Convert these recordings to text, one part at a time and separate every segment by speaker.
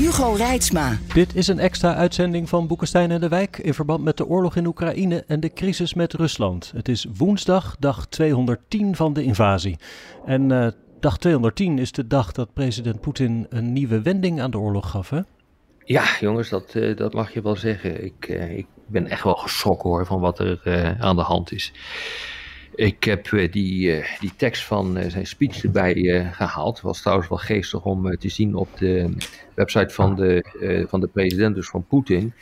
Speaker 1: Hugo Reitsma.
Speaker 2: Dit is een extra uitzending van Boekenstein en de Wijk in verband met de oorlog in Oekraïne en de crisis met Rusland. Het is woensdag, dag 210 van de invasie. En uh, dag 210 is de dag dat president Poetin een nieuwe wending aan de oorlog gaf, hè?
Speaker 3: Ja, jongens, dat, uh, dat mag je wel zeggen. Ik, uh, ik ben echt wel geschrokken hoor van wat er aan de hand is. Ik heb uh, die, uh, die tekst van uh, zijn speech erbij gehaald. Het was trouwens wel geestig om te zien op de website van de, van de president, dus van Poetin.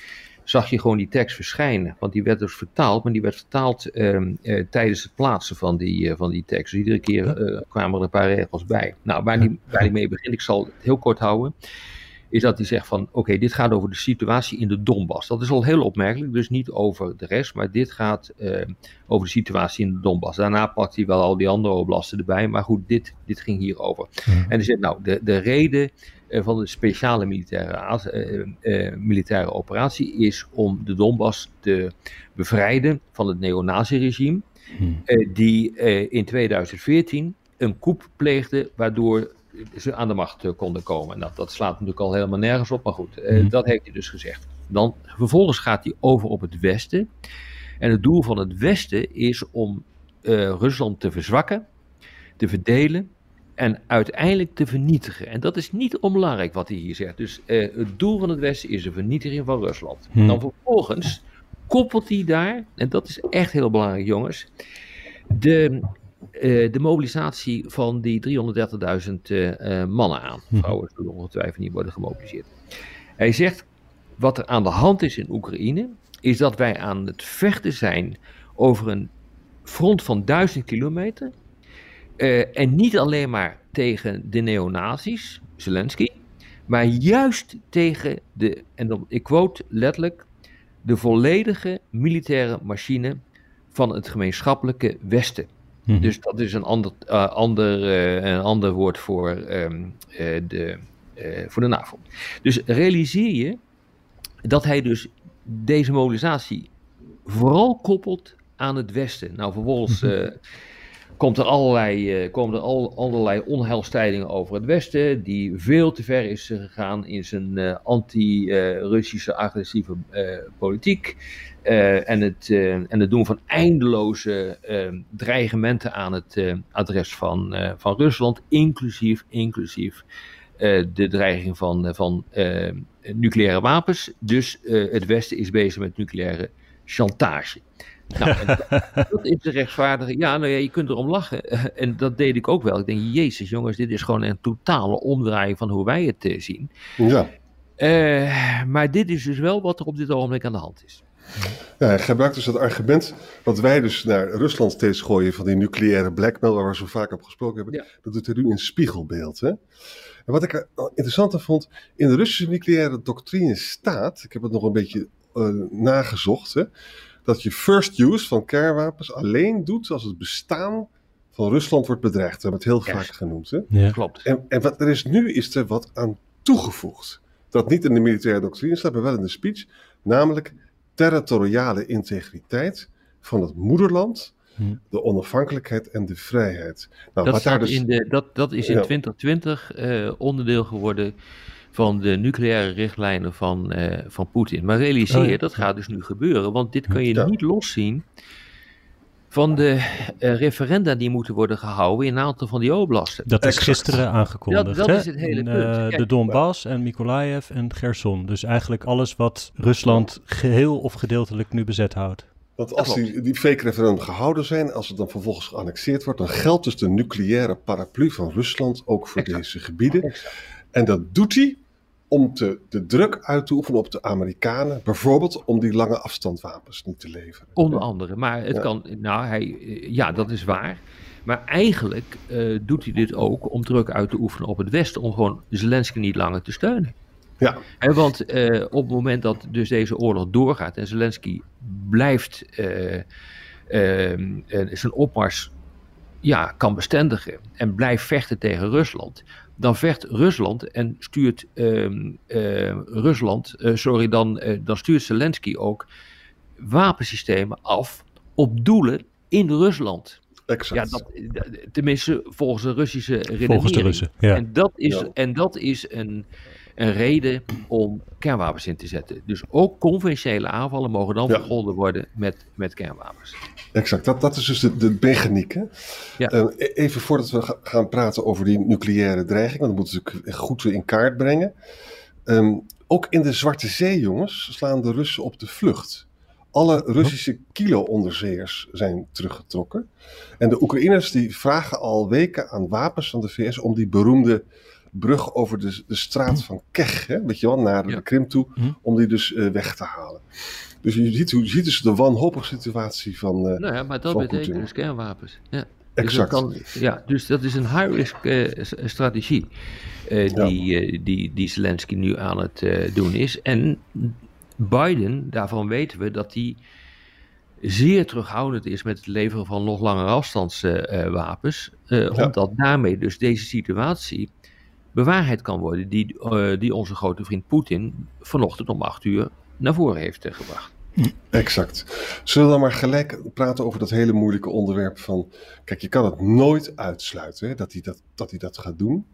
Speaker 3: Zag je gewoon die tekst verschijnen. Want die werd dus vertaald, maar die werd vertaald ehm, tijdens het plaatsen van die, van die tekst. Dus iedere keer kwamen er een paar regels bij. Nou, waar die, waar die mee begint, ik zal het heel kort houden is dat hij zegt van oké, dit gaat over de situatie in de Donbass. Dat is al heel opmerkelijk, dus niet over de rest, maar dit gaat uh, over de situatie in de Donbass. Daarna pakt hij wel al die andere oblasten erbij, maar goed, dit, dit ging hierover. Mm. En hij zegt nou, de, de reden uh, van de speciale militaire, uh, militaire operatie is om de Donbass te bevrijden van het neonazi-regime, mm. die in 2014 een coup pleegde waardoor ze aan de macht eh, konden komen. Nou, dat slaat natuurlijk al helemaal nergens op, maar goed, mm. dat heeft hij dus gezegd. Dan, vervolgens gaat hij over op het Westen. En het doel van het Westen is om Rusland te verzwakken, te verdelen en uiteindelijk te vernietigen. En dat is niet onbelangrijk wat hij hier zegt. Dus het doel van het Westen is de vernietiging van Rusland. Mm. Dan vervolgens koppelt hij daar, en dat is echt heel belangrijk jongens, de uh, de mobilisatie van die 330.000 uh, mannen aan. Hm. Vrouwen zullen ongetwijfeld niet worden gemobiliseerd. Hij zegt, wat er aan de hand is in Oekraïne, is dat wij aan het vechten zijn over een front van duizend kilometer. Uh, en niet alleen maar tegen de neonazis, Zelensky, maar juist tegen de, en dan, ik quote letterlijk, de volledige militaire machine van het gemeenschappelijke Westen. Mhm. Dus dat is een ander, uh, ander, uh, een ander woord voor, um, uh, de, voor de NAVO. Dus realiseer je dat hij dus deze mobilisatie vooral koppelt aan het Westen. Nou, vervolgens komt er allerlei, komen er al, allerlei onheilstijdingen over het Westen, die veel te ver is gegaan in zijn anti-Russische agressieve politiek. Uh, en, het, uh, en het doen van eindeloze uh, dreigementen aan het adres van, van Rusland, inclusief, inclusief de dreiging van, van nucleaire wapens. Dus het Westen is bezig met nucleaire chantage. Nou, dat is de rechtvaardige. Ja, nou ja, je kunt erom lachen. En dat deed ik ook wel. Ik denk, Jezus, jongens, dit is gewoon een totale omdraaiing van hoe wij het zien. Ja. maar dit is dus wel wat er op dit ogenblik aan de hand is.
Speaker 4: Ja, hij gebruikt dus dat argument wat wij dus naar Rusland steeds gooien van die nucleaire blackmail, waar we zo vaak op gesproken hebben. Ja. Dat doet hij nu in spiegelbeeld. Hè? En wat ik interessanter vond, in de Russische nucleaire doctrine staat, ik heb het nog een beetje uh, nagezocht, hè, dat je first use van kernwapens alleen doet als het bestaan van Rusland wordt bedreigd. We hebben het heel vaak genoemd. Hè?
Speaker 3: Ja. Klopt.
Speaker 4: En, en wat er is nu, is er wat aan toegevoegd. Dat niet in de militaire doctrine staat, maar wel in de speech. Namelijk territoriale integriteit van het moederland, hm. de onafhankelijkheid en de vrijheid.
Speaker 3: Nou, dat, daar dus... in de, dat, dat is in ja. 2020 uh, onderdeel geworden van de nucleaire richtlijnen van, uh, van Poetin. Maar realiseer, oh, ja. dat gaat dus nu gebeuren, want dit kan je ja. niet loszien van de uh, referenda die moeten worden gehouden in een aantal van die oblasten.
Speaker 2: Dat is gisteren aangekondigd.
Speaker 3: Dat, dat is het hele punt.
Speaker 2: Uh, de Donbass en Mykolaiv en Gerson. Dus eigenlijk alles wat Rusland geheel of gedeeltelijk nu bezet houdt.
Speaker 4: Want als die, die fake referendum gehouden zijn, als het dan vervolgens geannexeerd wordt, dan geldt dus de nucleaire paraplu van Rusland ook voor exact. deze gebieden. Exact. En dat doet hij om te, de druk uit te oefenen op de Amerikanen, bijvoorbeeld om die lange afstandwapens niet te leveren.
Speaker 3: Onder andere, maar het ja. kan, nou, hij, ja, dat is waar. Maar eigenlijk uh, doet hij dit ook om druk uit te oefenen op het Westen, om gewoon Zelensky niet langer te steunen. Ja. want uh, op het moment dat dus deze oorlog doorgaat en Zelensky blijft uh, uh, zijn opmars ja, kan bestendigen en blijft vechten tegen Rusland, dan vecht Rusland en stuurt ehm, Rusland, sorry, dan, dan stuurt Zelensky ook wapensystemen af op doelen in Rusland.
Speaker 4: Exact.
Speaker 3: Ja, dat, tenminste volgens de Russische redenering.
Speaker 2: Volgens de Russen, ja.
Speaker 3: En dat is, en dat is een, een reden om kernwapens in te zetten. Dus ook conventionele aanvallen mogen dan ja. vergolden worden met, met kernwapens.
Speaker 4: Exact, dat, dat is dus de, de mechaniek. Hè? Ja. Uh, even voordat we gaan praten over die nucleaire dreiging, want dat moeten we natuurlijk goed in kaart brengen. Um, ook in de Zwarte Zee, jongens, slaan de Russen op de vlucht. Alle Russische kilo-onderzeeërs zijn teruggetrokken. En de Oekraïners die vragen al weken aan wapens van de VS om die beroemde brug over de, de straat van Kech, hè, weet je wel, naar de Krim toe, hm. om die dus uh, weg te halen. Dus je ziet, je ziet dus de wanhopige situatie van. Uh,
Speaker 3: nou ja, maar dat betekent dus kernwapens. Ja.
Speaker 4: Exact.
Speaker 3: Dus kan, ja, dus dat is een high-risk uh, strategie die, ja. die, die Zelensky nu aan het doen is. En Biden, daarvan weten we dat hij zeer terughoudend is met het leveren van nog langere afstandswapens. Ja. Omdat daarmee dus deze situatie bewaarheid kan worden die, uh, die onze grote vriend Poetin vanochtend om acht uur naar voren heeft gebracht.
Speaker 4: Exact. Zullen we dan maar gelijk praten over dat hele moeilijke onderwerp van... Kijk, je kan het nooit uitsluiten hè, dat, hij dat, dat hij dat gaat doen.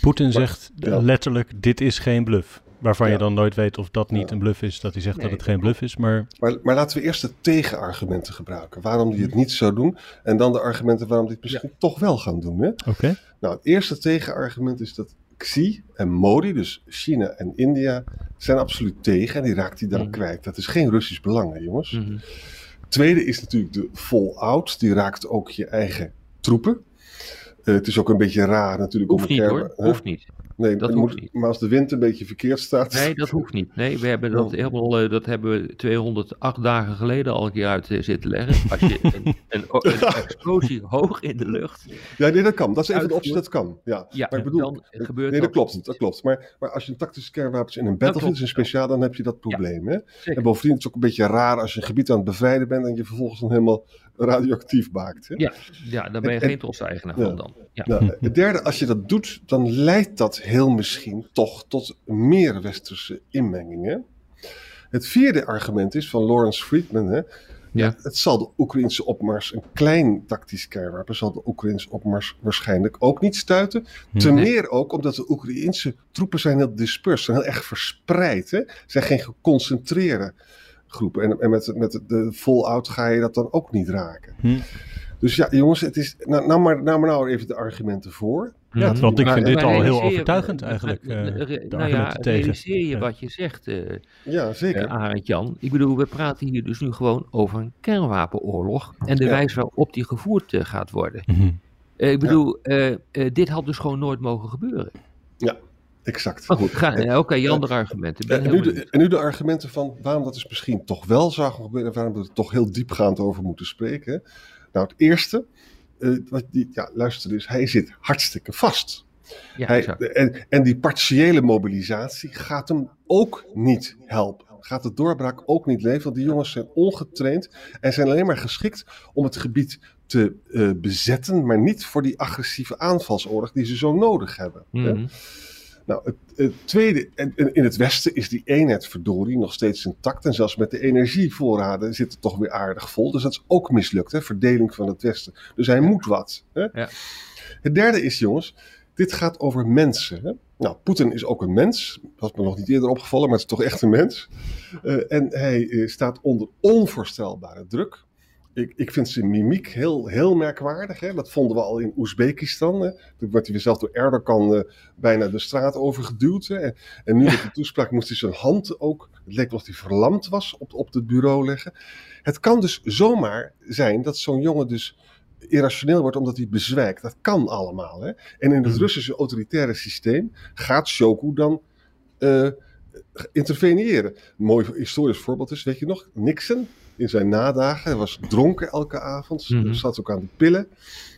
Speaker 2: Poetin zegt ja. letterlijk, dit is geen bluff. Waarvan ja. je dan nooit weet of dat niet ja. een bluff is, dat hij zegt nee, dat het geen bluff is. Maar...
Speaker 4: maar... Maar, laten we eerst de tegenargumenten gebruiken. Waarom hij het niet zou doen. En dan de argumenten waarom hij het misschien toch wel gaan doen.
Speaker 2: Oké. Okay.
Speaker 4: Nou, het eerste tegenargument is dat Xi en Modi, dus China en India, zijn absoluut tegen. En die raakt hij dan mm. kwijt. Dat is geen Russisch belang, hè, jongens.
Speaker 3: Mhm.
Speaker 4: Mm -hmm. Tweede is natuurlijk de fallout. Die raakt ook je eigen troepen. Uh, het is ook een beetje raar natuurlijk.
Speaker 3: Hoeft niet hoor, hoeft niet.
Speaker 4: Nee,
Speaker 3: dat
Speaker 4: moet,
Speaker 3: hoeft niet.
Speaker 4: Maar als de wind een beetje verkeerd staat.
Speaker 3: Nee, dat hoeft niet. Nee, we hebben dat helemaal, uh, dat hebben we 208 dagen geleden al een keer uit uh, zitten leggen. Als je een, een, een, explosie hoog in de lucht.
Speaker 4: Ja, nee, dat kan. Dat is even de optie, dat kan. Ja,
Speaker 3: ja
Speaker 4: maar ik bedoel,
Speaker 3: dan gebeurt
Speaker 4: nee, dat klopt. Dat klopt. Maar, maar als je een tactische kernwapens in een battlefield is een speciaal, dan heb je dat probleem. Ja, hè? En bovendien is het ook een beetje raar als je een gebied aan het bevrijden bent en je vervolgens dan helemaal radioactief maakt. Hè?
Speaker 3: Ja, ja, daar ben je en, geen trotse eigenaar van dan. Ja.
Speaker 4: Het derde, als je dat doet, dan leidt dat heel misschien toch tot meer westerse inmengingen. Het vierde argument is van Lawrence Friedman. Hè,
Speaker 3: ja.
Speaker 4: Het zal de Oekraïnse opmars, een klein tactisch kernwapen, zal de Oekraïnse opmars waarschijnlijk ook niet stuiten. Ten
Speaker 3: Nee.
Speaker 4: meer ook omdat de Oekraïnse troepen zijn heel dispersed, zijn heel erg verspreid. Hè? Zijn geen geconcentreerde groepen. En, en met, met de fallout ga je dat dan ook niet raken.
Speaker 2: Hm.
Speaker 4: Dus ja, jongens, het is, nou, nou, maar, nou maar nou even de argumenten voor.
Speaker 2: Ja, want ik vind dit al heel overtuigend eigenlijk, eh, de
Speaker 3: nou ja,
Speaker 2: tegen.
Speaker 3: realiseer je
Speaker 2: Ja.
Speaker 3: wat je zegt, eh
Speaker 4: Ja, zeker.
Speaker 3: eh, Arend Jan. Ik bedoel, we praten hier dus nu gewoon over een kernwapenoorlog en de
Speaker 4: Ja.
Speaker 3: wijze waarop die gevoerd gaat worden.
Speaker 2: Mhm.
Speaker 3: Eh, ik bedoel, eh, eh, dit had dus gewoon nooit mogen gebeuren.
Speaker 4: Exact.
Speaker 3: Maar goed, ga-
Speaker 4: En-
Speaker 3: eh, oké, je andere argumenten. Ben
Speaker 4: En nu, de, en nu de argumenten van waarom dat is misschien toch wel zou gebeuren en waarom we er toch heel diepgaand over moeten spreken. Nou, het eerste, eh, wat die, ja, luister dus, hij zit hartstikke vast.
Speaker 3: Ja,
Speaker 4: Hij, en, en die partiële mobilisatie gaat hem ook niet helpen. Gaat de doorbraak ook niet leveren, want die jongens zijn ongetraind en zijn alleen maar geschikt om het gebied te eh, bezetten, maar niet voor die agressieve aanvalsoorlog die ze zo nodig hebben. hè. Nou, het, het tweede, en, in het Westen is die eenheid verdorie nog steeds intact. En zelfs met de energievoorraden zit het toch weer aardig vol. Dus dat is ook mislukt, hè? verdeling van het Westen. Dus hij moet wat. Hè?
Speaker 3: Ja.
Speaker 4: Het derde is, jongens, dit gaat over mensen. Hè? Nou, Poetin is ook een mens. Dat was me nog niet eerder opgevallen, maar het is toch echt een mens. Eh, en hij eh, staat onder onvoorstelbare druk. Ik, ik vind zijn mimiek heel, heel merkwaardig. Hè? Dat vonden we al in Oezbekistan. Hè? Toen werd hij weer zelf door Erdogan eh, bijna de straat overgeduwd. Hè? En, en nu met de toespraak moest hij zijn hand ook, het leek wel of hij verlamd was, op, op het bureau leggen. Het kan dus zomaar zijn dat zo'n jongen dus irrationeel wordt omdat hij bezwijkt. Dat kan allemaal. Hè? En in het
Speaker 2: Mhm.
Speaker 4: Russische autoritaire systeem gaat Shoku dan eh, interveneren. Een mooi historisch voorbeeld is, weet je nog, Nixon in zijn nadagen. Hij was dronken elke avond,
Speaker 3: Mhm.
Speaker 4: zat ook aan de pillen.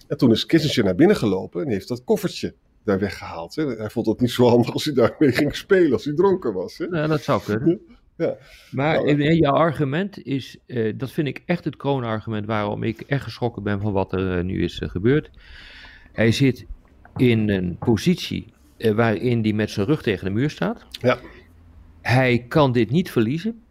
Speaker 4: En toen is Kissinger naar binnen gelopen en heeft dat koffertje daar weggehaald. Hè? Hij vond het niet zo handig als hij daarmee ging spelen, als hij dronken was. Hè?
Speaker 3: Ja, dat zou kunnen.
Speaker 4: Ja.
Speaker 3: Maar
Speaker 4: Nou,
Speaker 3: jouw argument is, eh, dat vind ik echt het kroonargument waarom ik echt geschrokken ben van wat er eh, nu is eh, gebeurd. Hij zit in een positie waarin hij met zijn rug tegen de muur staat.
Speaker 4: Ja.
Speaker 3: Hij kan dit niet verliezen.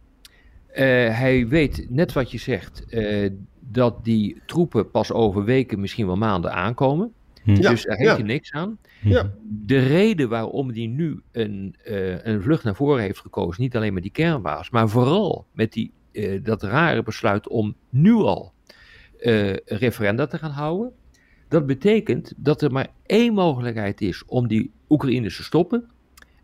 Speaker 3: Eh, hij weet, net wat je zegt, eh, dat die troepen pas over weken, misschien wel maanden aankomen.
Speaker 4: Ja,
Speaker 3: dus daar heeft
Speaker 4: ja.
Speaker 3: hij niks aan.
Speaker 4: Ja.
Speaker 3: De reden waarom hij nu een, eh, een vlucht naar voren heeft gekozen, niet alleen met die kernwapens, maar vooral met die, eh, dat rare besluit om nu al eh, referenda te gaan houden. Dat betekent dat er maar één mogelijkheid is om die Oekraïners te stoppen.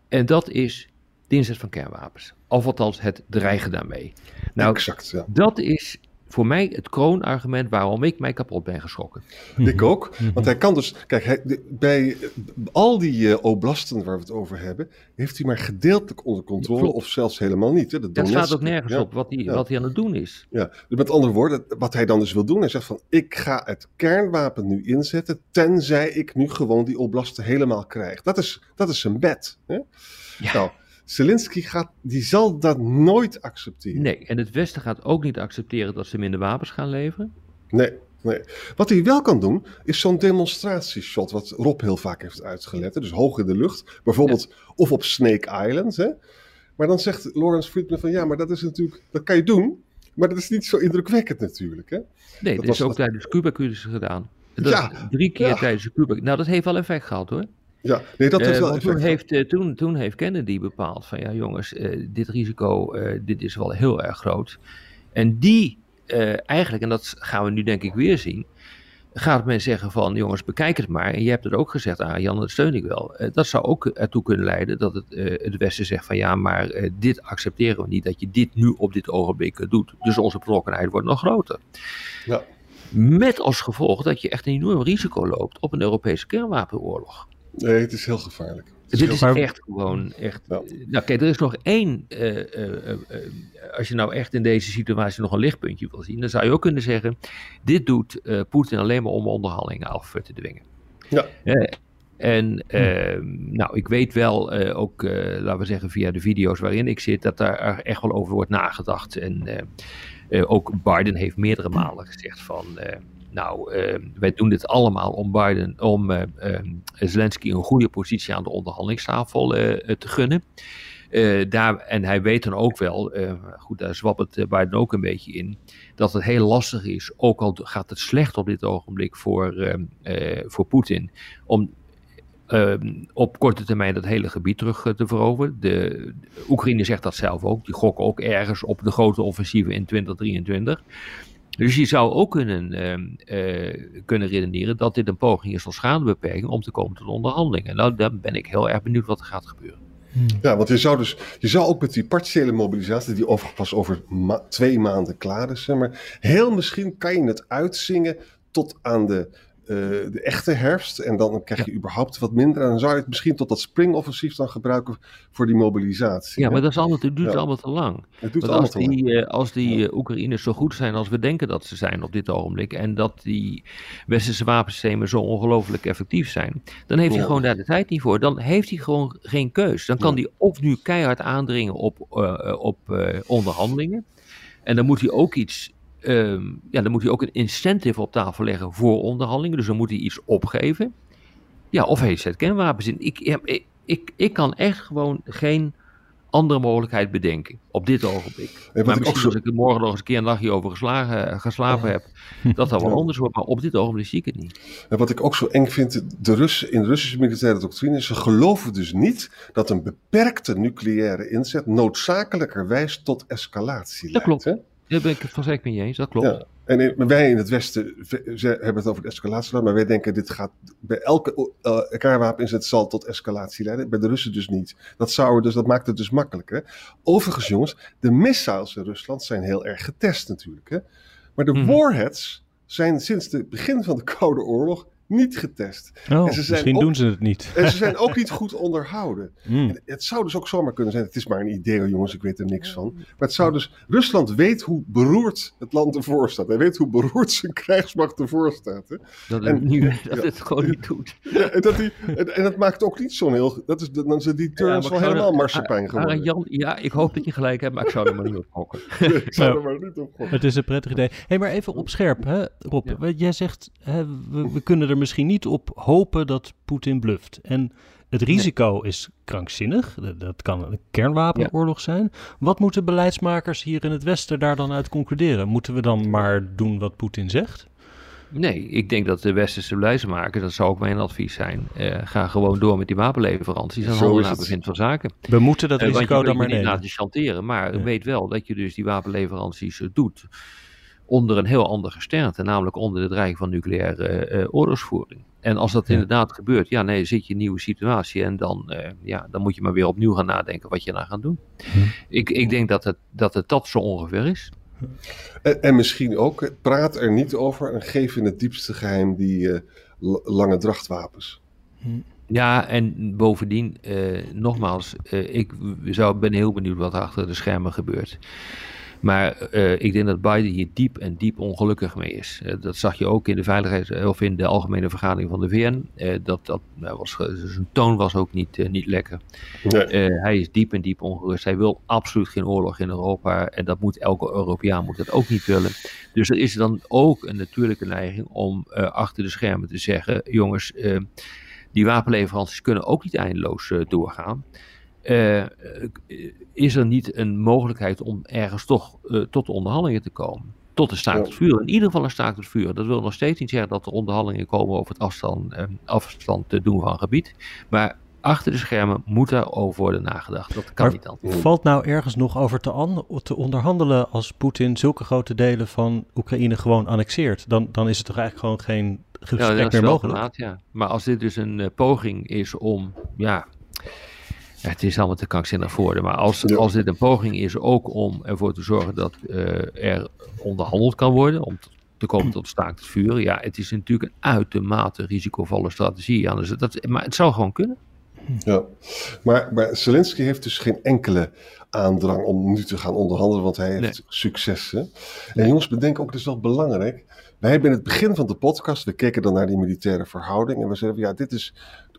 Speaker 3: En dat is de inzet van kernwapens. Of althans het dreigen daarmee. Nou,
Speaker 4: exact, ja.
Speaker 3: dat is voor mij het kroonargument waarom ik mij kapot ben geschrokken.
Speaker 4: Ik ook. Want hij kan dus. Kijk, hij, bij eh, al die eh, oblasten waar we het over hebben. heeft hij maar gedeeltelijk onder controle.
Speaker 3: Klopt.
Speaker 4: of zelfs helemaal niet. Hè? De
Speaker 3: Dat staat ook nergens
Speaker 4: ja,
Speaker 3: op wat hij,
Speaker 4: ja.
Speaker 3: wat hij aan het doen is.
Speaker 4: Ja, dus met andere woorden, wat hij dan dus wil doen, hij zegt van ik ga het kernwapen nu inzetten, tenzij ik nu gewoon die oblasten helemaal krijg. Dat is, dat is zijn bed. Hè?
Speaker 3: Ja.
Speaker 4: Nou, Zelensky gaat, die zal dat nooit accepteren.
Speaker 3: Nee, en het Westen gaat ook niet accepteren dat ze minder wapens gaan leveren.
Speaker 4: Nee, nee. Wat hij wel kan doen, is zo'n demonstratieshot, wat Rob heel vaak heeft uitgelet. hè. Dus hoog in de lucht, bijvoorbeeld of op Snake Island. Hè? Maar dan zegt Lawrence Friedman van ja, maar dat is natuurlijk, dat kan je doen, maar dat is niet zo indrukwekkend natuurlijk. Hè?
Speaker 3: Nee,
Speaker 4: Dat
Speaker 3: is ook tijdens Cuba-crisis gedaan. Dat
Speaker 4: Ja,
Speaker 3: drie keer
Speaker 4: ja.
Speaker 3: tijdens de Cuba. Nou, dat heeft wel effect gehad hoor.
Speaker 4: Ja, nee, dat heeft
Speaker 3: Eh,
Speaker 4: wel
Speaker 3: toen, heeft, eh, toen, toen heeft Kennedy bepaald van ja jongens, eh, dit risico, dit is wel heel erg groot. En die eigenlijk, en dat gaan we nu denk ik weer zien, gaat men zeggen van jongens bekijk het maar. En je hebt het ook gezegd, ah Jan, dat steun ik wel. Dat zou ook ertoe kunnen leiden dat het, eh, het Westen zegt van ja maar dit accepteren we niet, dat je dit nu op dit ogenblik doet. Dus onze betrokkenheid wordt nog groter.
Speaker 4: Ja.
Speaker 3: Met als gevolg dat je echt een enorm risico loopt op een Europese kernwapenoorlog.
Speaker 4: Nee, het is heel gevaarlijk. Is
Speaker 3: Dit is
Speaker 2: Maar-
Speaker 3: echt gewoon echt.
Speaker 4: Ja.
Speaker 3: Nou, kijk, er is nog één. eh, eh, eh, als je nou echt in deze situatie nog een lichtpuntje wil zien, dan zou je ook kunnen zeggen: dit doet Poetin alleen maar om onderhandelingen af te dwingen.
Speaker 4: Ja.
Speaker 3: En eh, nou, ik weet wel ook, laten we zeggen, via de video's waarin ik zit, dat daar echt wel over wordt nagedacht. En ook Biden heeft meerdere malen gezegd van. Eh, nou, eh, wij doen dit allemaal om Biden, om eh, eh, Zelensky een goede positie aan de onderhandelingstafel eh, te gunnen. Eh, daar, en hij weet dan ook wel, eh, goed, daar zwappert eh, Biden ook een beetje in, dat het heel lastig is, ook al gaat het slecht op dit ogenblik voor, eh, eh, voor Poetin, om eh, op korte termijn dat hele gebied terug eh, te veroveren. De, de Oekraïne zegt dat zelf ook, die gokken ook ergens op de grote offensieven in 2023. Dus je zou ook kunnen, eh, eh, kunnen redeneren dat dit een poging is tot schadebeperking om te komen tot onderhandelingen. Nou, dan ben ik heel erg benieuwd wat er gaat gebeuren.
Speaker 4: Ja, want je zou dus, je zou ook met die partiële mobilisatie, die overigens pas over ma- twee maanden klaar is, zeg maar, heel misschien kan je het uitzingen tot aan de, eh, de echte herfst. En dan krijg je überhaupt wat minder. En dan zou je het misschien tot dat springoffensief dan gebruiken voor die mobilisatie.
Speaker 3: Ja,
Speaker 4: hè?
Speaker 3: maar dat is allemaal, het duurt
Speaker 4: Ja.
Speaker 3: allemaal te lang.
Speaker 4: het
Speaker 3: Want
Speaker 4: allemaal
Speaker 3: als
Speaker 4: te lang.
Speaker 3: die, eh, als die eh, Oekraïners zo goed zijn als we denken dat ze zijn op dit ogenblik. En dat die westerse wapensystemen zo ongelooflijk effectief zijn. Dan heeft hij gewoon daar de tijd niet voor. Dan heeft hij gewoon geen keus. Dan kan hij of nu keihard aandringen op, op onderhandelingen. En dan moet hij ook iets. Ehm, ja, dan moet hij ook een incentive op tafel leggen voor onderhandelingen. Dus dan moet hij iets opgeven. Ja, of hij zet kernwapens in. Ik, ja, ik, ik, ik kan echt gewoon geen andere mogelijkheid bedenken op dit ogenblik. maar misschien
Speaker 4: zo-
Speaker 3: als ik er morgen nog eens een keer een nachtje over geslagen, geslapen heb, dat dat wel
Speaker 4: Ja.
Speaker 3: anders wordt. Maar op dit ogenblik zie ik het niet.
Speaker 4: En wat ik ook zo eng vind, de Russen, in de Russische militaire doctrine, ze geloven dus niet dat een beperkte nucleaire inzet noodzakelijkerwijs tot escalatie leidt.
Speaker 3: klopt.
Speaker 4: hè?
Speaker 3: Daar ben ik het van zeker mee eens, dat klopt.
Speaker 4: Ja. En in- wij in het Westen ze hebben het over de escalatie, maar wij denken dit gaat bij elke uh, kernwapeninzet zal tot escalatie leiden. Bij de Russen dus niet. Dat, zou, dus, dat maakt het dus makkelijker. Overigens, jongens, de missiles in Rusland zijn heel erg getest natuurlijk. Hè? Maar de
Speaker 3: Mhm.
Speaker 4: warheads zijn sinds het begin van de Koude Oorlog niet getest.
Speaker 2: Oh, misschien doen ze het niet.
Speaker 4: En ze zijn ook niet goed onderhouden.
Speaker 2: Hmm.
Speaker 4: Het zou dus ook zomaar kunnen zijn, het is maar een idee jongens, ik weet er niks van. Maar het zou dus, Rusland weet hoe beroerd het land ervoor staat. Hij weet hoe beroerd zijn krijgsmacht ervoor staat. Hè?
Speaker 3: Dat, het,
Speaker 4: En-
Speaker 3: nu,
Speaker 4: ja.
Speaker 3: dat het gewoon niet doet.
Speaker 4: Ja, en, dat die, en, en dat maakt ook niet zo'n heel, dat is, dan zijn die turns wel helemaal marsepein geworden.
Speaker 3: Arend Jan, ja, ik hoop dat je gelijk hebt, maar ik zou er maar niet op gokken.
Speaker 4: ik zou
Speaker 2: Ja.
Speaker 4: er maar niet op gokken.
Speaker 2: Het is een prettig idee. hey, maar even op scherp, hè, Rob.
Speaker 3: Ja.
Speaker 2: Wat Jij zegt, hè, we, we kunnen er misschien niet op hopen dat Poetin bluft. En het risico is krankzinnig. Dat, kan een kernwapenoorlog zijn. Wat moeten beleidsmakers hier in het Westen daar dan uit concluderen? Moeten we dan maar doen wat Poetin zegt?
Speaker 3: Nee, ik denk dat de westerse beleidsmakers, dat zou ook mijn advies zijn, eh, ga gewoon door met die wapenleveranties en handel naar bevind van zaken.
Speaker 2: We moeten dat
Speaker 3: Eh,
Speaker 2: risico dan maar
Speaker 3: je niet
Speaker 2: nemen.
Speaker 3: laten chanteren, maar
Speaker 2: Ja.
Speaker 3: weet wel dat je dus die wapenleveranties eh, doet onder een heel ander gesternte, namelijk onder de dreiging van nucleaire eh, oorlogsvoering. En als dat
Speaker 2: Ja.
Speaker 3: inderdaad gebeurt, ja nee, zit je in een nieuwe situatie en dan, eh, ja, dan moet je maar weer opnieuw gaan nadenken wat je nou gaat doen.
Speaker 2: Hm.
Speaker 3: Ik, ik denk dat het, dat het dat zo ongeveer is.
Speaker 4: En, en misschien ook, praat er niet over en geef in het diepste geheim die eh, lange drachtwapens.
Speaker 3: Ja, en bovendien, eh, nogmaals, eh, ik zou, ben heel benieuwd wat er achter de schermen gebeurt. Maar eh, ik denk dat Biden hier diep en diep ongelukkig mee is. Eh, dat zag je ook in de veiligheids- of in de algemene vergadering van de VN. Eh, dat, dat nou, was, zijn toon was ook niet, eh, niet lekker.
Speaker 4: Nee.
Speaker 3: Eh, hij is diep en diep ongerust. Hij wil absoluut geen oorlog in Europa. En dat moet elke Europeaan moet dat ook niet willen. Dus er is dan ook een natuurlijke neiging om eh, achter de schermen te zeggen: jongens, eh, die wapenleveranties kunnen ook niet eindeloos eh, doorgaan. Eh, eh, is er niet een mogelijkheid om ergens toch eh, tot onderhandelingen te komen? Tot een staakt
Speaker 4: Ja.
Speaker 3: het vuur. In ieder geval een staakt het vuur. Dat wil nog steeds niet zeggen dat er onderhandelingen komen over het afstand, eh, afstand te doen van gebied. Maar achter de schermen moet daarover worden nagedacht. Dat kan
Speaker 2: Maar-
Speaker 3: niet.
Speaker 2: Valt nou ergens nog over te, an- te onderhandelen als Poetin zulke grote delen van Oekraïne gewoon annexeert? Dan, dan is het toch eigenlijk gewoon geen
Speaker 3: Ja,
Speaker 2: gesprek
Speaker 3: dat is
Speaker 2: meer mogelijk?
Speaker 3: laat, ja. Maar als dit dus een poging is om, ja, ja, het is allemaal te krankzinnig voor. Maar als, als dit een poging is ook om ervoor te zorgen dat eh, er onderhandeld kan worden, om te komen tot staakt het vuur. Ja, het is natuurlijk een uitermate risicovolle strategie. Dus dat, maar het zou gewoon kunnen.
Speaker 4: Ja, maar, maar Zelensky heeft dus geen enkele aandrang om nu te gaan onderhandelen, want hij heeft
Speaker 3: Nee.
Speaker 4: successen. En jongens, bedenk ook, dat is wel belangrijk. Wij hebben in het begin van de podcast, we keken dan naar die militaire verhouding en we zeiden, ja, dit is,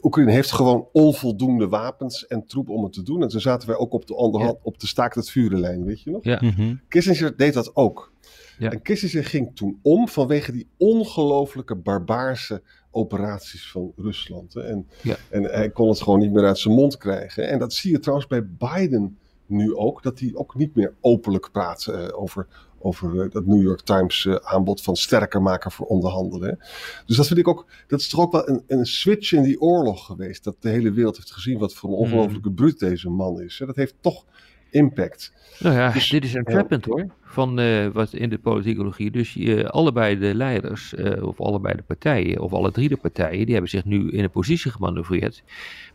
Speaker 4: Oekraïne heeft gewoon onvoldoende wapens en troep om het te doen. En toen zaten wij ook op de, onderhand, op de staakt het vurenlijn, weet je nog?
Speaker 3: Ja.
Speaker 2: Mhm.
Speaker 4: Kissinger deed dat ook.
Speaker 3: Ja.
Speaker 4: En Kissinger ging toen om vanwege die ongelooflijke barbaarse operaties van Rusland. Hè. En,
Speaker 3: Ja.
Speaker 4: en hij kon het gewoon niet meer uit zijn mond krijgen. En dat zie je trouwens bij Biden nu ook, dat hij ook niet meer openlijk praat eh, over, over eh, dat New York Times eh, aanbod van sterker maken voor onderhandelen. Dus dat vind ik ook, dat is toch ook wel een, een switch in die oorlog geweest. Dat de hele wereld heeft gezien wat voor een
Speaker 3: Hmm.
Speaker 4: ongelooflijke bruut deze man is. Dat heeft toch impact.
Speaker 3: Nou ja,
Speaker 4: Dus-
Speaker 3: dit is een trappend hoor, van eh, wat in de politicologie. Dus eh, allebei de leiders, eh, of allebei de partijen, of alle drie de partijen, die hebben zich nu in een positie gemanoeuvreerd,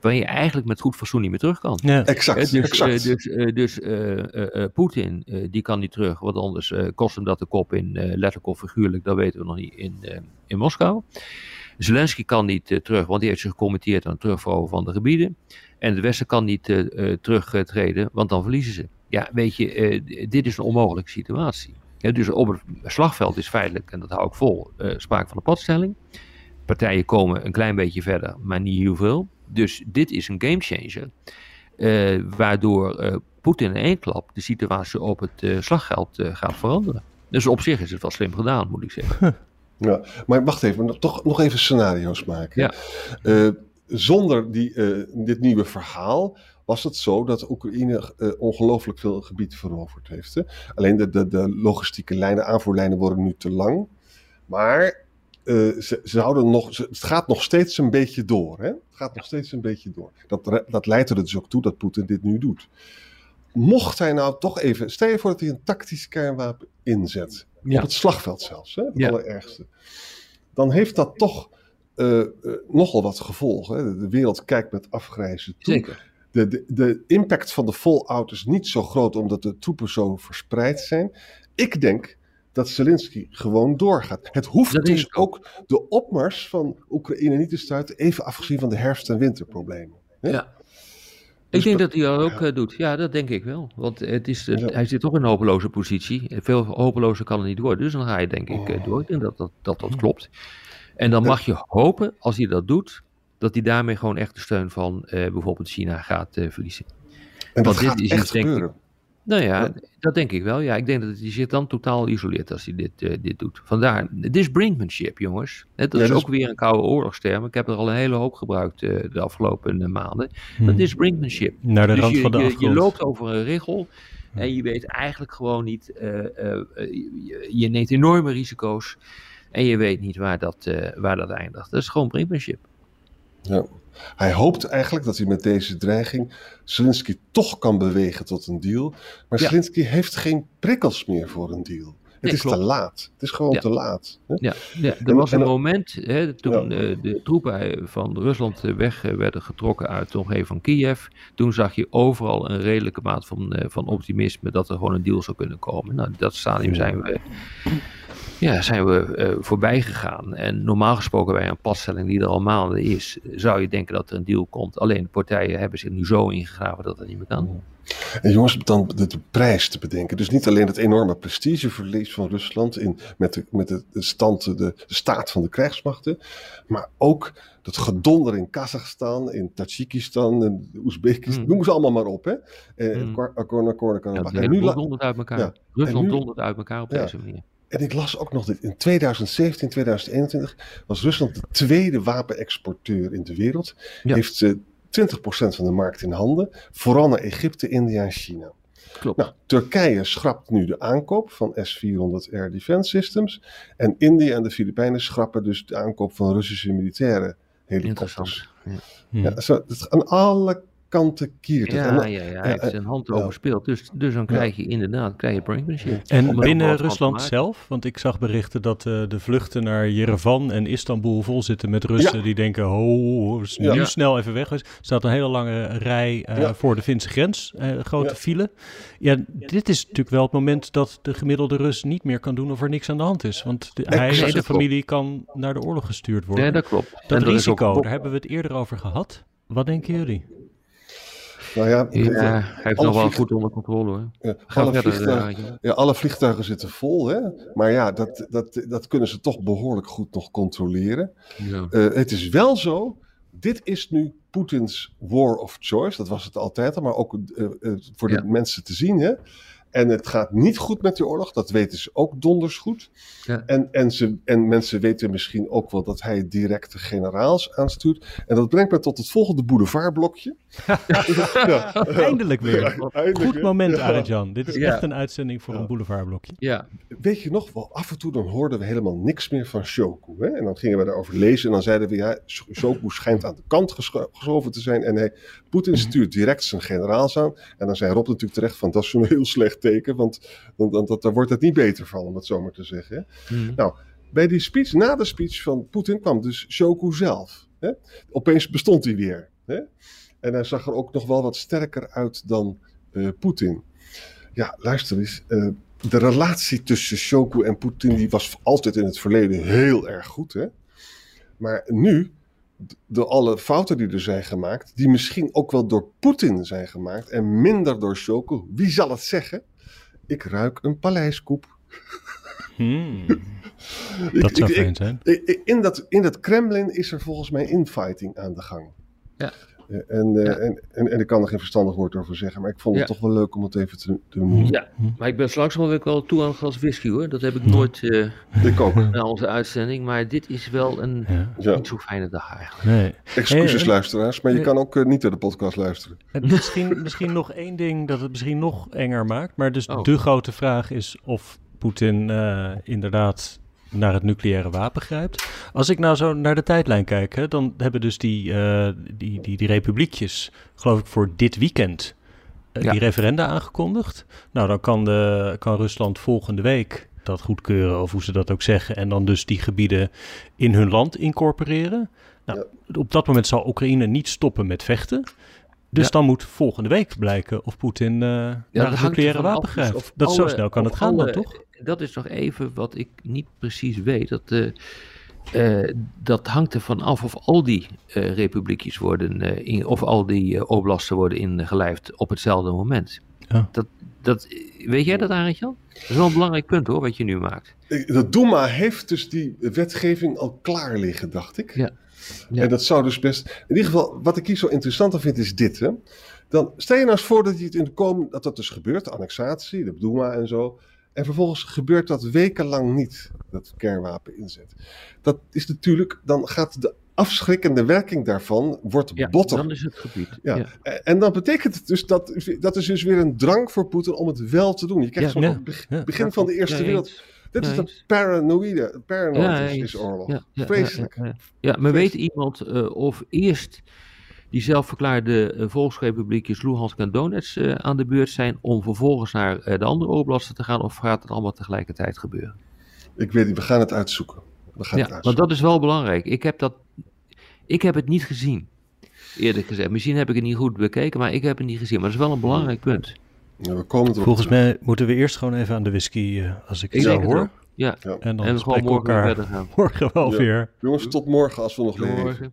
Speaker 3: waarin je eigenlijk met goed fatsoen niet meer terug kan.
Speaker 2: Ja.
Speaker 4: Exact,
Speaker 3: dus
Speaker 4: exact.
Speaker 3: eh, dus, eh, dus eh, eh, eh, Poetin, eh, die kan niet terug, want anders eh, kost hem dat de kop in, eh, letterlijk of figuurlijk, dat weten we nog niet, in, eh, in Moskou. Zelensky kan niet eh, terug, want die heeft zich gecommitteerd aan het terugveroveren van de gebieden. En het Westen kan niet eh, eh, terugtreden, want dan verliezen ze. Ja, weet je, dit is een onmogelijke situatie. Ja, dus op het slagveld is feitelijk, en dat hou ik vol, sprake van een padstelling. Partijen komen een klein beetje verder, maar niet heel veel. Dus dit is een gamechanger. eh waardoor eh, Poetin in één klap de situatie op het slagveld gaat veranderen. Dus op zich is het wel slim gedaan, moet ik zeggen.
Speaker 4: Ja, maar wacht even, nog- toch nog even scenario's maken.
Speaker 3: Ja.
Speaker 4: Eh, zonder die, eh, dit nieuwe verhaal was het zo dat Oekraïne eh, ongelooflijk veel gebied veroverd heeft. Hè? Alleen de, de, de logistieke lijnen, aanvoerlijnen worden nu te lang. Maar ze, ze houden nog, ze- het gaat nog steeds een beetje door. Hè? Het gaat nog steeds een beetje door. Dat, dat leidt er dus ook toe dat Poetin dit nu doet. Mocht hij nou toch even, stel je voor dat hij een tactisch kernwapen inzet.
Speaker 3: Ja.
Speaker 4: Op het slagveld zelfs, hè? het
Speaker 3: Ja.
Speaker 4: allerergste. Dan heeft dat toch eh, eh, nogal wat gevolgen. Hè? De, wereld kijkt met afgrijzen toe.
Speaker 3: Zeker.
Speaker 4: De, de, de impact van de fallout is niet zo groot omdat de troepen zo verspreid zijn. Ik denk dat Zelensky gewoon doorgaat. Het hoeft
Speaker 3: Dat
Speaker 4: dus
Speaker 3: ook
Speaker 4: de opmars van Oekraïne niet te stuiten, even afgezien van de herfst- en winterproblemen. hè?
Speaker 3: Ja.
Speaker 4: Dus
Speaker 3: ik denk
Speaker 4: dat-
Speaker 3: hij dat ook eh, doet. Ja, dat denk ik wel. Want het is, het-
Speaker 4: Ja.
Speaker 3: hij zit toch in een hopeloze positie. Veel hopelozer kan er niet worden. Dus dan ga je denk ik eh, door. Ik denk dat dat, dat, dat klopt. En dan mag je hopen, als hij dat doet, dat hij daarmee gewoon echt de steun van eh, bijvoorbeeld China gaat verliezen.
Speaker 4: En dat
Speaker 3: Want dit
Speaker 4: gaat
Speaker 3: is
Speaker 4: echt
Speaker 3: iets,
Speaker 4: gebeuren.
Speaker 3: Nou ja, dat denk ik wel. Ja, ik denk dat hij zich dan totaal isoleert als hij dit, eh, dit doet. Vandaar, het is brinkmanship, jongens. Dat
Speaker 4: Ja,
Speaker 3: is
Speaker 4: dus-
Speaker 3: ook weer een koude oorlogsterm. Ik heb er al een hele hoop gebruikt eh, de afgelopen eh, maanden.
Speaker 2: Hmm.
Speaker 3: Dat is brinkmanship.
Speaker 2: Naar de
Speaker 3: Dus
Speaker 2: rand
Speaker 3: je,
Speaker 2: van de
Speaker 3: je, je loopt over een richel en je weet eigenlijk gewoon niet. je, je neemt enorme risico's en je weet niet waar dat, waar dat eindigt. Dat is gewoon brinkmanship.
Speaker 4: Ja. Hij hoopt eigenlijk dat hij met deze dreiging Zelensky toch kan bewegen tot een deal. Maar
Speaker 3: Ja.
Speaker 4: Zelensky heeft geen prikkels meer voor een deal. Het is
Speaker 3: klopt.
Speaker 4: te laat. Het is gewoon
Speaker 3: Ja.
Speaker 4: te laat. hè?
Speaker 3: Ja, ja er
Speaker 4: En-
Speaker 3: was een
Speaker 4: en-
Speaker 3: moment hè, toen
Speaker 4: Ja.
Speaker 3: eh, de troepen van Rusland eh, weg eh, werden getrokken uit de omgeving van Kiev. Toen zag je overal een redelijke maat van, eh, van optimisme dat er gewoon een deal zou kunnen komen. Nou, dat stadium zijn we, ja, zijn we eh, voorbij gegaan. En normaal gesproken bij een passtelling die er al maanden is, zou je denken dat er een deal komt. Alleen de partijen hebben zich nu zo ingegraven dat dat niet meer kan.
Speaker 4: En jongens, dan de, de prijs te bedenken. Dus niet alleen het enorme prestigeverlies van Rusland in, met, de, met de, stand, de, de staat van de krijgsmachten. Maar ook dat gedonder in Kazachstan, in Tajikistan, en Oezbekistan.
Speaker 3: Hmm.
Speaker 4: Noem ze allemaal maar op. Hè? Eh,
Speaker 3: Hmm. Ja,
Speaker 4: En nu
Speaker 3: dondert uit elkaar.
Speaker 4: Ja.
Speaker 3: Rusland
Speaker 4: nu-
Speaker 3: dondert uit elkaar op
Speaker 4: Ja.
Speaker 3: deze manier.
Speaker 4: En ik las ook nog dit. In 2017, 2021 was Rusland de tweede wapenexporteur in de wereld.
Speaker 3: Ja.
Speaker 4: Heeft eh 20% van de markt in handen. Vooral naar Egypte, India en China.
Speaker 3: Klopt.
Speaker 4: Nou, Turkije schrapt nu de aankoop van S-400 Air Defense Systems. En India en de Filipijnen schrappen dus de aankoop van Russische militaire helikopters.
Speaker 3: Interessant. Ja.
Speaker 2: Hmm.
Speaker 4: Ja, zo, aan alle kanten kiert
Speaker 3: Ja,
Speaker 4: dan-
Speaker 3: ja, ja, hij heeft
Speaker 4: eh,
Speaker 3: zijn hand
Speaker 4: ja.
Speaker 3: overspeeld. Dus, dus dan krijg je inderdaad krijg je brinkmanship.
Speaker 2: En binnen Rusland zelf, want ik zag berichten dat eh, de vluchten naar Yerevan en Istanbul vol zitten met Russen
Speaker 4: Ja.
Speaker 2: die denken, ho,
Speaker 4: Ja.
Speaker 2: nu
Speaker 3: Ja.
Speaker 2: snel even weg. Er staat een hele lange rij eh,
Speaker 4: Ja.
Speaker 2: voor de Finse grens, eh, grote
Speaker 4: Ja.
Speaker 2: file. Ja, dit is natuurlijk wel het moment dat de gemiddelde Rus niet meer kan doen of er niks aan de hand is. Want de, hij en zijn familie kan naar de oorlog gestuurd worden.
Speaker 3: Ja, dat klopt.
Speaker 2: dat
Speaker 3: En
Speaker 2: risico,
Speaker 3: ook-
Speaker 2: daar hebben we het eerder over gehad. Wat denken jullie?
Speaker 4: Nou ja,
Speaker 3: Ja, hij heeft nog wel goed onder controle hoor.
Speaker 4: ja, alle,
Speaker 3: verder,
Speaker 4: vliegtuigen,
Speaker 3: eh,
Speaker 4: ja, alle vliegtuigen zitten vol. Hè? Maar ja, dat, dat, dat kunnen ze toch behoorlijk goed nog controleren.
Speaker 3: ja.
Speaker 4: Eh, het is wel zo, dit is nu Poetins war of choice. Dat was het altijd al, maar ook eh, eh, voor
Speaker 3: Ja.
Speaker 4: de mensen te zien. Hè? En het gaat niet goed met die oorlog, dat weten ze ook donders goed.
Speaker 3: Ja.
Speaker 4: En, en, ze, en mensen weten misschien ook wel dat hij directe generaals aanstuurt. En dat brengt me tot het volgende boulevardblokje. ja.
Speaker 2: Eindelijk weer.
Speaker 4: Eindelijk,
Speaker 2: Goed moment,
Speaker 4: Ja.
Speaker 2: Arend-Jan. Dit is
Speaker 3: Ja.
Speaker 2: echt een uitzending voor
Speaker 4: Ja.
Speaker 2: een boulevardblokje.
Speaker 3: ja,
Speaker 4: Weet je nog wel, af en toe dan hoorden we helemaal niks meer van Shoku. Hè? En dan gingen we daarover lezen en dan zeiden we, ja, Shoku schijnt aan de kant gescho- geschoven te zijn. En hij, Poetin stuurt direct zijn generaals aan. En dan zei Rob natuurlijk terecht van, dat is zo'n heel slecht teken, want dan, dan, dat, daar wordt het niet beter van, om het zo maar te zeggen. Hè?
Speaker 3: Hm.
Speaker 4: Bij die speech, na de speech van Poetin kwam dus Shoku zelf. Hè? Opeens bestond hij weer. Hè? En hij zag er ook nog wel wat sterker uit dan eh, Poetin. Ja, luister eens. eh, de relatie tussen Shoku en Poetin die was altijd in het verleden heel erg goed. Hè? Maar nu, door alle fouten die er zijn gemaakt, die misschien ook wel door Poetin zijn gemaakt en minder door Shoku, wie zal het zeggen? Ik ruik een paleiskoep.
Speaker 2: Hmm, dat zou fijn zijn.
Speaker 4: In dat, in dat Kremlin is er volgens mij infighting aan de gang.
Speaker 3: Ja.
Speaker 4: Eh, En, eh,
Speaker 3: Ja.
Speaker 4: en, en, en ik kan er geen verstandig woord over zeggen, maar ik vond het
Speaker 3: Ja.
Speaker 4: toch wel leuk om het even te, te doen.
Speaker 3: Ja, maar ik ben straks wel weer wel toe aan een glas whisky hoor. Dat heb ik nooit eh
Speaker 4: Ik ook.
Speaker 3: na onze uitzending. Maar dit is wel een
Speaker 2: Ja.
Speaker 3: Niet zo fijne dag eigenlijk.
Speaker 2: Nee.
Speaker 4: Excuses
Speaker 2: Hey, en-
Speaker 4: luisteraars, maar je
Speaker 2: eh,
Speaker 4: kan ook eh, niet naar de podcast luisteren.
Speaker 2: En misschien, misschien nog één ding dat het misschien nog enger maakt. Maar dus
Speaker 3: Oh.
Speaker 2: de grote vraag is of Poetin eh, inderdaad naar het nucleaire wapen grijpt. Als ik nou zo naar de tijdlijn kijk, hè, dan hebben dus die, eh, die, die, die republiekjes, geloof ik, voor dit weekend eh,
Speaker 3: Ja.
Speaker 2: die referenda aangekondigd. Nou, dan kan, de, kan Rusland volgende week dat goedkeuren, of hoe ze dat ook zeggen, en dan dus die gebieden in hun land incorporeren. Nou, Op dat moment zal Oekraïne niet stoppen met vechten. Dus dan moet volgende week blijken of Poetin uh, naar het nucleaire wapen
Speaker 3: dus
Speaker 2: grijpt. Dat zo snel kan het gaan dan, toch?
Speaker 3: Dat is nog even wat ik niet precies weet. Dat, uh, dat hangt ervan af of al die uh, republiekjes worden, in, of al die oblasten worden ingelijfd op hetzelfde moment. Ja. Dat, dat, weet jij dat, Arendtje? Dat is wel een belangrijk punt hoor, wat je nu maakt.
Speaker 4: De Duma heeft dus die wetgeving al klaar liggen, dacht ik.
Speaker 3: Ja.
Speaker 4: En dat zou dus best. In ieder geval, wat ik hier zo interessant aan vind, is dit. Hè? Dan stel je nou eens voor dat je het in de komende. dat dat dus gebeurt, de annexatie, de Duma en zo. En vervolgens gebeurt dat wekenlang niet, dat kernwapen inzet. Dat is natuurlijk, dan gaat de afschrikkende werking daarvan wordt
Speaker 3: ja,
Speaker 4: botter.
Speaker 3: dan is het gebied.
Speaker 4: Ja. En dan betekent het dus dat, dat is dus weer een drang voor Poetin om het wel te doen. Je krijgt ja, zo'n begin van de Eerste Wereld... Dit is de paranoïde, paranoïde is, oorlog. Vreselijk.
Speaker 3: Ja, maar weet iemand uh, of eerst die zelfverklaarde uh, volksrepubliekjes Luhansk en Donetsk uh, aan de beurt zijn om vervolgens naar de andere oblasten te gaan of gaat het allemaal tegelijkertijd gebeuren?
Speaker 4: Ik weet niet, we gaan het uitzoeken. We gaan
Speaker 3: ja,
Speaker 4: het uitzoeken.
Speaker 3: maar dat is wel belangrijk. Ik heb, dat, ik heb het niet gezien, eerlijk gezegd. Misschien heb ik het niet goed bekeken, maar ik heb het niet gezien. Maar dat is wel een belangrijk punt.
Speaker 4: Ja, we komen
Speaker 2: Volgens mij moeten we eerst gewoon even aan de whisky, als ik het zo hoor.
Speaker 3: Ja. ja.
Speaker 2: En dan
Speaker 3: en
Speaker 2: gewoon morgen verder gaan. Morgen wel ja. weer.
Speaker 4: Jongens, tot morgen als we nog leven.